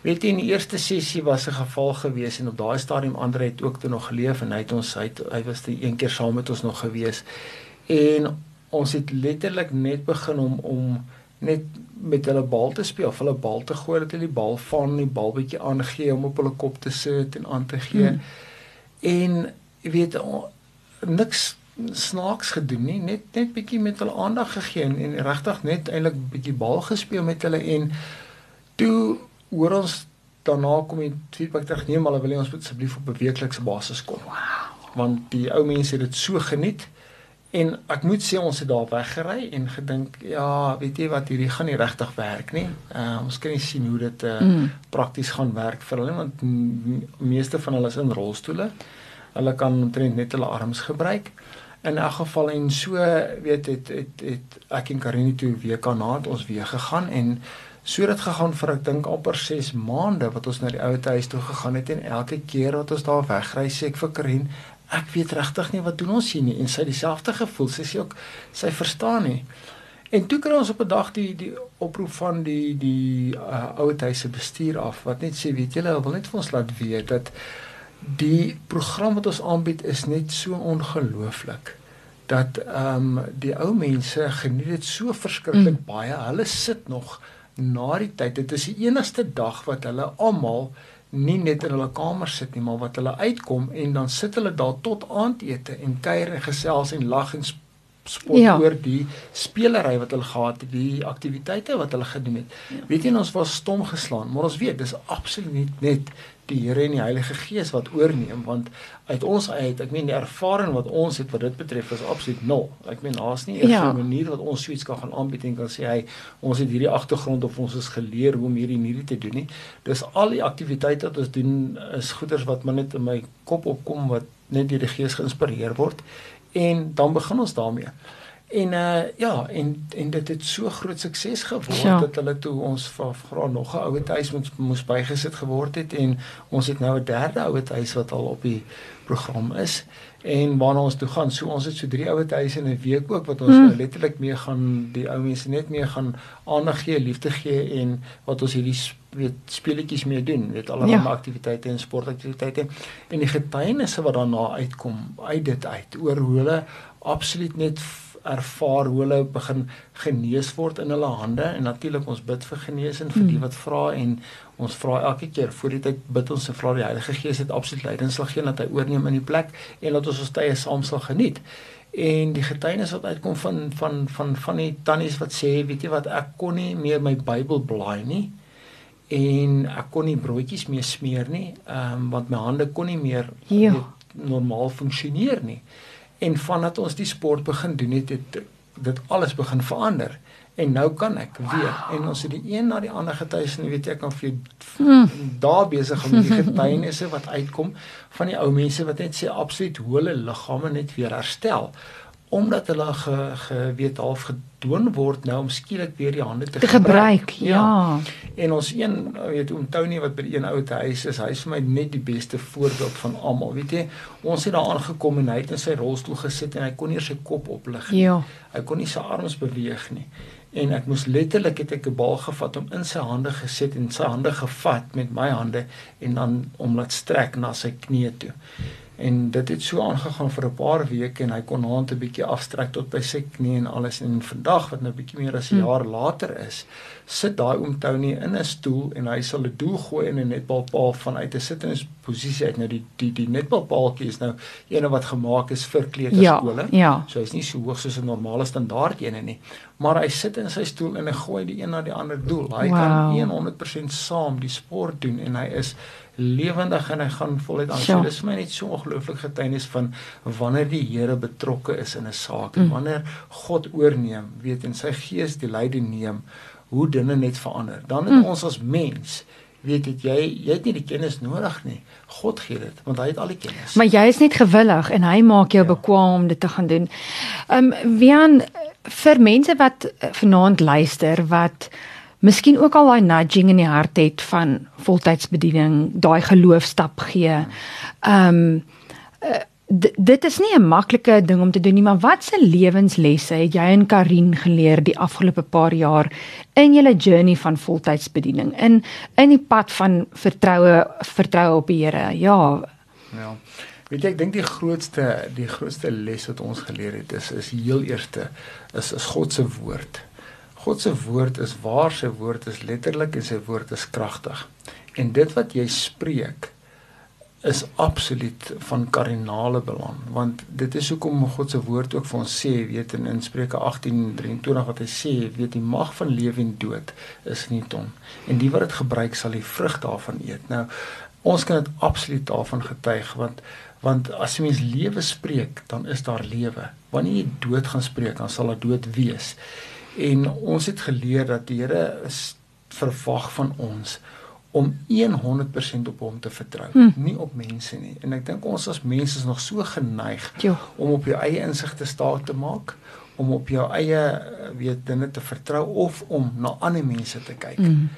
Weet jy in die eerste sessie was 'n geval gewees en op daai stadium Andre het ook toe nog geleef en hy het ons hy, het, hy was die een keer saam met ons nog gewees. En ons het letterlik net begin om om net met hulle bal te speel, hulle bal te gooi dat hulle die bal van die bal bietjie aangee om op hulle kop te sit en aan te gee. Hmm. En jy weet niks snaaks gedoen nie, net net bietjie met hulle aandag gegee en, en regtig net eintlik bietjie bal gespeel met hulle en toe hoor ons daarna kom die feedback terug nee maar hulle wil ons asseblief op 'n weeklikse basis kom. Wow. Want die ou mense het dit so geniet. En ek moet sê ons het daar weggery en gedink ja, weet jy wat hierdie gaan nie regtig werk nie. Uh, ons kan nie sien hoe dit uh, mm. prakties gaan werk vir hulle want meeste van hulle is in rolstoele. Hulle kan omtrent net hulle arms gebruik. In 'n geval en so weet het het het ek en Karini toe week daarna het ons weer gegaan en so het gegaan vir ek dink amper 6 maande wat ons na die ou huis toe gegaan het en elke keer wat ons daar wegry sê ek vir Karin ek weet regtig nie wat doen ons hier nie. En sy dieselfde gevoel. Sy sê ook sy verstaan nie. En toe kry ons op 'n dag die die oproep van die die uh, ouer huise bestuur af wat net sê weet julle wil net vir ons laat weet dat die program wat ons aanbied is net so ongelooflik dat ehm um, die ou mense geniet dit so verskriklik mm. baie. Hulle sit nog na die tyd. Dit is die enigste dag wat hulle almal nie net in hulle kamer sit nie, maar wat hulle uitkom en dan sit hulle daar tot aandete en kuier en gesels en lag en spot ja. oor die spelery wat hulle gehad het, die aktiwiteite wat hulle gedoen het. Ja. Weet jy ons was stom geslaan, maar ons weet dis absoluut net die Here en die Heilige Gees wat oorneem want uit ons uit ek meen die ervaring wat ons het wat dit betref is absoluut nul. Ek meen daar's nie 'n ja. manier wat ons suits kan gaan aanbied en kan sê hy ons het hierdie agtergrond of ons is geleer hoe om hierdie en hierdie te doen nie. Dis al die aktiwiteite wat ons doen is goeders wat maar net in my kop opkom wat net deur die Gees geïnspireer word en dan begin ons daarmee. En uh ja, en en dit het so groot sukses geword ja. dat hulle toe ons vra nog 'n ouer huis moes moes bygesit geword het en ons het nou 'n derde ouer huis wat al op die program is en waarna ons toe gaan. So ons het so drie ouer huise in 'n week ook wat ons hmm. nou letterlik mee gaan die ou mense net mee gaan aandag gee, liefde gee en wat ons hierdie weet speletjies mee doen, weet allerlei ja. aktiwiteite en sportaktiwiteite en die getuienisse wat daarna uitkom uit dit uit oor hoe hulle absoluut net ervaar hoe hulle begin genees word in hulle hande en natuurlik ons bid vir genesing vir die hmm. wat vra en ons vra elke keer voor die tyd bid ons en vra die Heilige Gees het absoluut leiding sal gee dat hy oorneem in die plek en dat ons ons tye saam sal geniet en die getuienis wat uitkom van van van van die tannies wat sê weet jy wat ek kon nie meer my Bybel blaai nie en ek kon nie broodjies meer smeer nie um, want my hande kon nie meer ja. normaal funksioneer nie En vandat ons die sport begin doen het, het dit alles begin verander. En nou kan ek weer wow. en ons het die een na die ander getuies en weet jy kan vir hmm. daar besig om die getuienisse wat uitkom van die ou mense wat net sê absoluut hoe hulle liggame net weer herstel omdat hulle ge, geweet half gedoen word nou om skielik weer die hande te, te gebruik. gebruik ja. ja. En ons een weet oom Tony wat by die een ou huis is, hy is vir my net die beste voorbeeld van almal. Weet jy, ons het daar aangekom en hy het in sy rolstoel gesit en hy kon nie sy kop oplig nie. Ja. Hy kon nie sy arms beweeg nie. En ek moes letterlik het ek 'n bal gevat om in sy hande gesit en sy hande gevat met my hande en dan om laat strek na sy knie toe en dit het so aangegaan vir 'n paar weke en hy kon hand 'n bietjie afstrek tot by sy knie en alles en vandag wat nou bietjie meer as 'n hm. jaar later is sit daai oom Tony in 'n stoel en hy sal 'n doel gooi in 'n netbalpaal vanuit 'n sittende posisie uit nou die die die netbalpaaltjie is nou eene wat gemaak is vir kleuterskole ja, ja. so hy's nie so hoog soos 'n normale standaard ene nie maar hy sit in sy stoel en hy gooi die een na die ander doel hy wow. kan 100% saam die sport doen en hy is lewendig en hy gaan voluit aan. So dis vir my net so ongelooflik getuienis van wanneer die Here betrokke is in 'n saak en mm. wanneer God oorneem, weet en sy gees die leiding neem, hoe dinge net verander. Dan het mm. ons as mens weet dit jy jy het nie die kennis nodig nie. God gee dit want hy het al die kennis. Maar jy is net gewillig en hy maak jou ja. bekwam om dit te gaan doen. Ehm um, Wian vir mense wat eh, vanaand luister wat miskien ook al daai nudging in die hart het van voltydsbediening, daai geloofstap gee. Ehm um, dit is nie 'n maklike ding om te doen nie, maar watse lewenslesse het jy en Karin geleer die afgelope paar jaar in julle journey van voltydsbediening in in die pad van vertroue vertroue op die Here? Ja. Ja. Weet jy, ek dink die grootste die grootste les wat ons geleer het is is heel eerste is is God se woord. God se woord is waar, sy woord is letterlik en sy woord is kragtig. En dit wat jy spreek is absoluut van kardinale belang want dit is hoekom God se woord ook vir ons sê weet in, in Spreuke 18:23 wat hy sê weet die mag van lewe en dood is in die tong en die wat dit gebruik sal die vrug daarvan eet. Nou ons kan dit absoluut daarvan getuig want want as jy mens lewe spreek dan is daar lewe. Wanneer jy dood gaan spreek dan sal daar dood wees en ons het geleer dat die Here verwag van ons om 100% op hom te vertrou, hmm. nie op mense nie. En ek dink ons as mense is nog so geneig jo. om op jou eie insig te staat te maak, om op jou eie weet dinge te vertrou of om na ander mense te kyk hmm.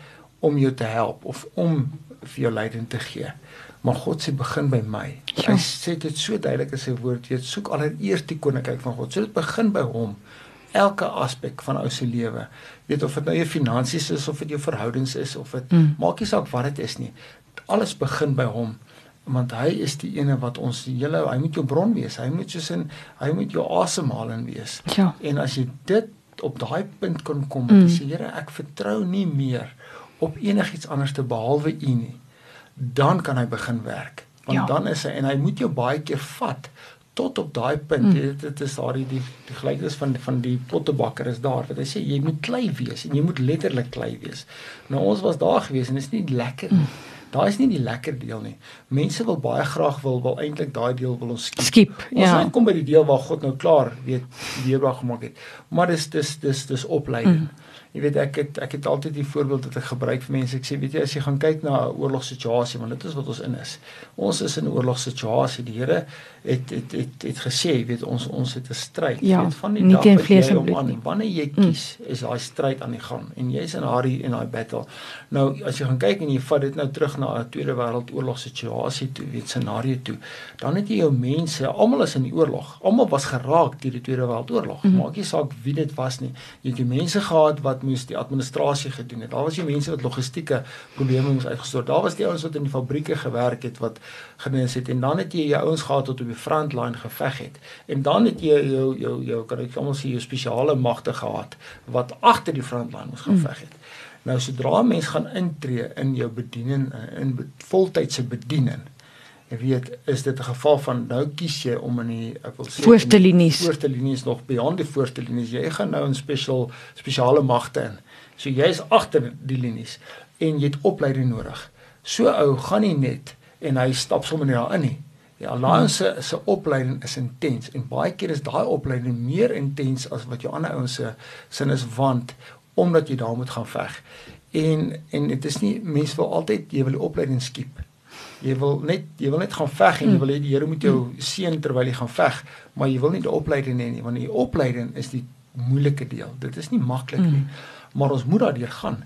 om jou te help of om vir jou leiding te gee. Maar God sê begin by my. Jo. Hy sê dit so duidelik in sy woord, jy soek allereers die koninkryk van God. So dit begin by hom elke aspek van ou se lewe. Weet of dit nou jou finansies is of dit jou verhoudings is of dit mm. maak nie saak wat dit is nie. Alles begin by hom want hy is die ene wat ons hele hy moet jou bron wees. Hy moet soos in hy moet jou asemhaling wees. Ja. En as jy dit op daai punt kan kom, mm. sê Here, ek vertrou nie meer op enigiets anders te behalwe U nie. Dan kan hy begin werk. Want ja. dan is hy en hy moet jou baie keer vat tot op daai punt mm. dit, dit is daar die die, die gelykenis van van die pottebakker is daar wat hy sê jy moet klei wees en jy moet letterlik klei wees nou ons was daar gewees en dit is nie lekker mm. daai is nie die lekker deel nie mense wil baie graag wil wil eintlik daai deel wil ons skiep, skiep ons ja. kom by die deel waar God nou klaar weet weerbaar gemaak het maar dis dis dis dis opleiding mm. Jy weet ek het ek het altyd die voorbeeld wat ek gebruik vir mense. Ek sê weet jy as jy gaan kyk na 'n oorlogssituasie, want dit is wat ons in is. Ons is in 'n oorlogssituasie. Die Here het het het het gesê, weet ons ons het 'n stryd. Ja, weet van die dag wat jy om aan wanneer jy mm. kies, mm. is daai stryd aan die gang en jy's in daai in daai battle. Nou as jy gaan kyk en jy vat dit nou terug na 'n Tweede Wêreldoorlogssituasie toe, weet scenario toe, dan het jy jou mense, almal is in die oorlog. Almal was geraak deur die Tweede Wêreldoorlog. Mm. Maak nie saak wie dit was nie. Jy het die mense gehad wat moes die administrasie gedoen het. Daar was die mense wat logistieke probleme moes uitgestort. Daar was die ouens wat in die fabrieke gewerk het wat genees het en dan het jy jou ouens gehad wat op die frontline geveg het. En dan het jy jou jou jou kan ek almal sê jou spesiale magte gehad wat agter die frontline moes geveg het. Hmm. Nou sodra mens gaan intree in jou bediening in voltydse bediening Ek weet is dit 'n geval van nou kies jy om in die ek wil sê voorste linies voorste linies nog beyond die voorste linies jy gaan nou in spesiaal spesiale magte in. So jy's agter die linies en jy het opleiding nodig. So ou gaan nie net en hy stap sommer net daarin nie. Die alliance se se opleiding is intens en baie keer is daai opleiding meer intens as wat jou ander ouens se sin is want omdat jy daar moet gaan veg. En en dit is nie mense wil altyd jy wil die opleiding skiep. Jy wil net jy wil net gaan veg en jy wil hê die Here moet jou seën terwyl jy gaan veg, maar jy wil nie die opleiding hê nie want die opleiding is die moeilike deel. Dit is nie maklik nie. Mm maar ons moet daardeur gaan.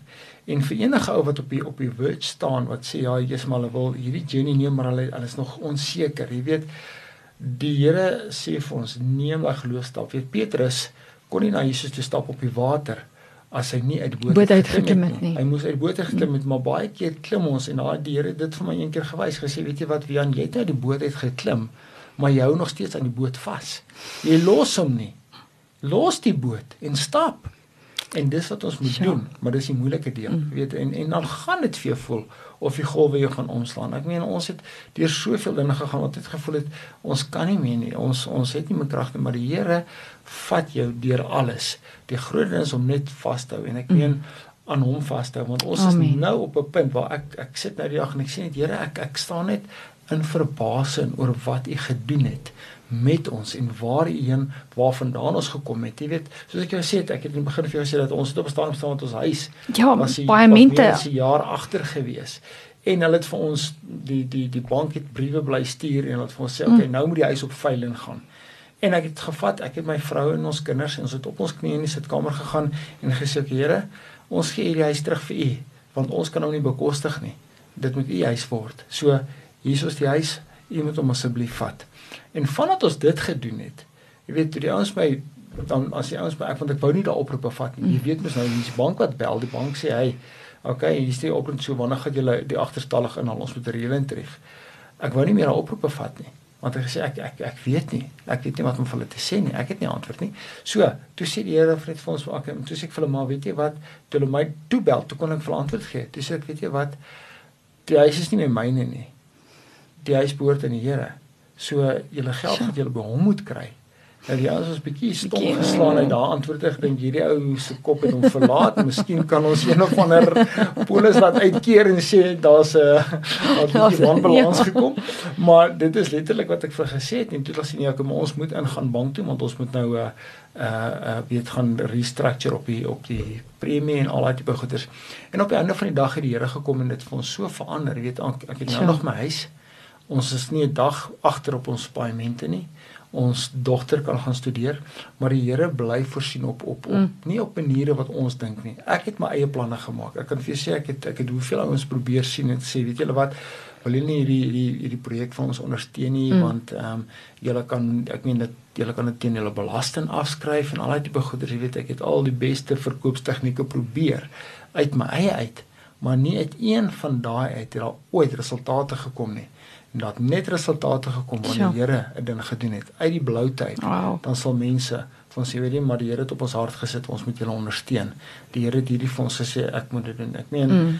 En vir enige ou wat op die op die verge staan wat sê ja, Jesus maar hulle wil hierdie journey neem maar hulle hulle is nog onseker. Jy weet die Here sê vir ons neem daai geloofstap. Weet Petrus kon nie na Jesus toe stap op die water as hy nie uit die boot geklim het nie. Hy moes uit die boot geklim het, maar baie keer klim ons en daai die Here dit vir my een keer gewys gesê, weet jy wat, Wian, jy het uit die boot uit geklim, maar jy hou nog steeds aan die boot vas. Jy los hom nie. Los die boot en stap. En dis wat ons moet ja. doen, maar dis die moeilike deel. Mm. Weet en en dan gaan dit vir jou voel of die golwe jou gaan omslaan. Ek meen ons het deur soveel dinge gegaan wat het gevoel het ons kan nie meer nie. Ons ons het nie meer krag nie, maar die Here vat jou deur alles. Die groot ding is om net vas te hou en ek meen mm. aan hom vas te hou want ons Amen. is nou op 'n punt waar ek ek sit nou die dag en ek sê net Here, ek ek staan net in verbasing oor wat u gedoen het met ons en waarheen waarvandaan ons gekom het. Jy weet, soos ek jou gesê het, ek het in die begin vir jou gesê dat ons het op staan staan met ons huis. Ja, baie mente. Ons het 'n jaar agter gewees. En hulle het vir ons die die die bank het briewe bly stuur en hulle het vir ons sê, "Oké, okay, mm. nou moet die huis op veiling gaan." En ek het gevat, ek het my vrou en ons kinders en ons het op ons knieë in die sitkamer gegaan en gesê, "Here, ons gee hierdie huis terug vir U, want ons kan hom nie bekostig nie. Dit moet U huis word." So, hier is die huis, U moet hom asseblief vat. En vandat ons dit gedoen het, jy weet, toe die ouens my dan as die ouens by ek want ek wou nie daar oproepe vat nie. Jy weet mos nou, die bank wat bel, die bank sê, "Hey, okay, hier is die oproep so wanneer gaan julle die agterstallig inhaal? Ons moet 'n reëling tref." Ek wou nie meer 'n oproepe vat nie want hy gesê ek ek ek weet nie. Ek weet nie wat om vir hulle te sê nie. Ek het nie antwoord nie. So toe sê die Here vir net vir ons ek toe sê ek vir hulle maar weet jy wat? Toe hulle my toe bel toe kon ek vir antwoord gee. Toe sê ek weet jy wat? Die huis is nie my myne nie. Die huis behoort aan die Here so julle geld wat julle by hom moet kry Nou ja, ons was bietjie stom geslaan uit daai antwoord ek dink hierdie ou se kop het hom verlaat. Miskien kan ons een of ander polis wat uitkeer en sê daar's 'n wat wanbalans gekom. Maar dit is letterlik wat ek vir gesê het en toe was nee, kom ons moet ingaan bank toe want ons moet nou 'n uh, uh weet gaan restructure op die op die premie en al daai tipe goeders. En op die einde van die dag het die Here gekom en dit vir ons so verander. Jy weet ek het nou ja. nog my huis. Ons is nie 'n dag agter op ons paaiemente nie ons dogter kan gaan studeer, maar die Here bly voorsien op op op mm. nie op maniere wat ons dink nie. Ek het my eie planne gemaak. Ek kan vir julle sê ek het ek het hoeveel ouens probeer sien en sê, weet julle wat, wil julle nie hierdie hierdie hierdie projek vir ons ondersteun nie mm. want ehm um, julle kan ek meen dat julle kan dit teen julle belasting afskryf en al daai tipe goeder, jy weet ek het al die beste verkoopstegnieke probeer uit my eie uit, maar nie uit een van daai uit het daar ooit resultate gekom nie en dat net resultate gekom wanneer die Here 'n ding gedoen het. Uit die blou tyd wow. dan sal mense van sê weet jy maar die Here het op ons hart gesit ons moet julle ondersteun. Die Here het hierdie vir ons gesê ek moet dit doen. Ek meen mm.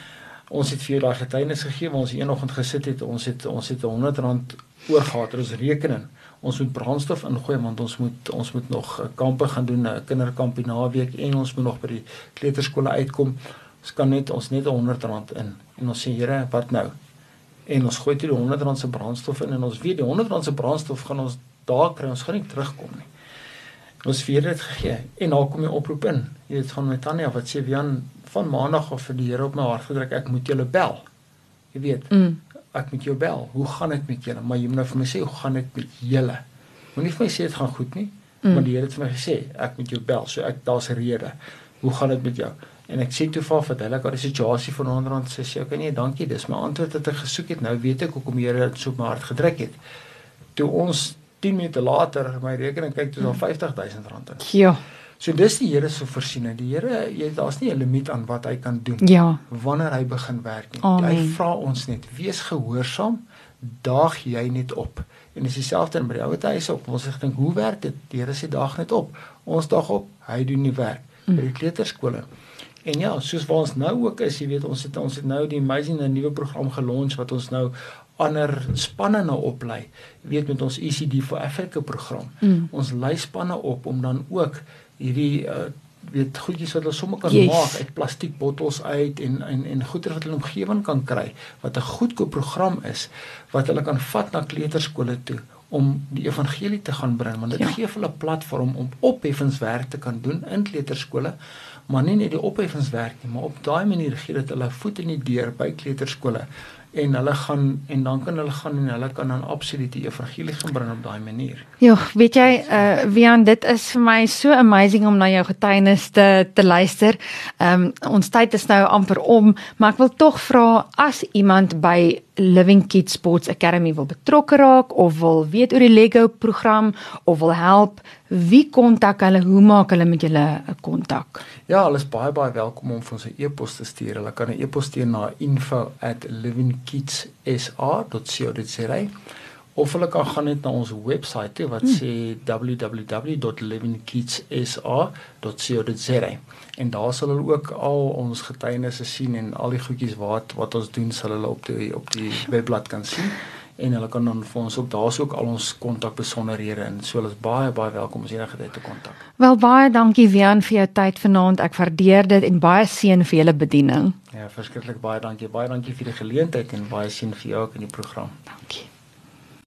ons het vir daai getuienis gegee waar ons eenoggend gesit het. Ons het ons het 100 rand oorgehad. Ons rekening. Ons moet brandstof ingooi want ons moet ons moet nog 'n kampe gaan doen 'n kinderkampie naweek en ons moet nog by die kleuterskole uitkom. Ons kan net ons net 100 rand in. En ons sê Here wat nou en ons gooi toe die 100 rand se brandstof in en ons weet die 100 rand se brandstof gaan ons daar kry ons gaan nie terugkom nie. Ons vier dit gegee en daar kom die oproep in. Jy weet van met Tanya wat sê Wian van maandag af vir die Here op my hart gedruk ek moet julle bel. Jy weet mm. ek moet jou bel. Hoe gaan dit met julle? Maar jy moet nou vir my sê hoe gaan dit met julle? Moenie vir my sê dit gaan goed nie. Mm. Maar die Here het vir my gesê ek moet jou bel. So ek daar's 'n rede. Hoe gaan dit met jou? En ek sê toe vir vir hulle dat die situasie van onderhand sê sy, okay nee, dankie, dis my antwoord wat ek gesoek het. Nou weet ek hoekom die Here dit so my hart gedruk het. Toe ons 10 minute later my rekening kyk, toe is daar R50000 in. Ja. So dis die Here se voorsiening. Die Here, jy daar's nie 'n limiet aan wat hy kan doen ja. wanneer hy begin werk nie. Amen. Hy vra ons net, wees gehoorsaam, daag jy net op. En dis dieselfde by die ou huis op. Ons sê dink, hoe werk dit? Die Here sê daag net op. Ons daag op, hy doen die werk. Mm. By die kleuterskole En ja, soos waar ons nou ook is, jy weet ons het ons het nou die amazing 'n nuwe program gelons wat ons nou ander spanne nou oplei. Jy weet met ons ECD for Africa program. Mm. Ons lei spanne op om dan ook hierdie uh, weet goedjies wat hulle sommer kan yes. maak uit plastiek bottels uit en en en goeder wat hulle omgewing kan kry wat 'n goedkoop program is wat hulle kan vat na kleuterskole toe om die evangelie te gaan bring want dit ja. gee hulle 'n platform om opheffingswerk te kan doen in kleuterskole maar nie net die opheffingswerk nie, maar op daai manier gee dit hulle voet in die deur by kleuterskole en hulle gaan en dan kan hulle gaan en hulle kan dan absoluut die evangelie gaan bring op daai manier. Ja, weet jy, uh Wian, dit is vir my so amazing om na jou getuienis te te luister. Ehm um, ons tyd is nou amper om, maar ek wil tog vra as iemand by Living Kids Sports Academy wil betrokke raak of wil weet oor die Lego program of wil help, wie kontak hulle? Hoe maak hulle met julle 'n kontak? Ja, hulle is baie baie welkom om vir ons 'n e-pos te stuur. Hulle kan 'n e-pos stuur na info@livingkidssa.co.za of hulle kan gaan net na ons webwerf toe wat hmm. sê www.livingkidssa.co.za en daar sal hulle ook al ons getuienisse sien en al die goedjies wat wat ons doen sal hulle op die op die webblad kan sien en hulle kan dan vir ons ook daar's ook al ons kontak besonderhede en so hulle is baie baie welkom as enige tyd te kontak. Wel baie dankie Wian vir jou tyd vanaand. Ek waardeer dit en baie seën vir julle bediening. Ja, verskriklik baie dankie. Baie dankie vir die geleentheid en baie seën vir jou ook in die program. Dankie.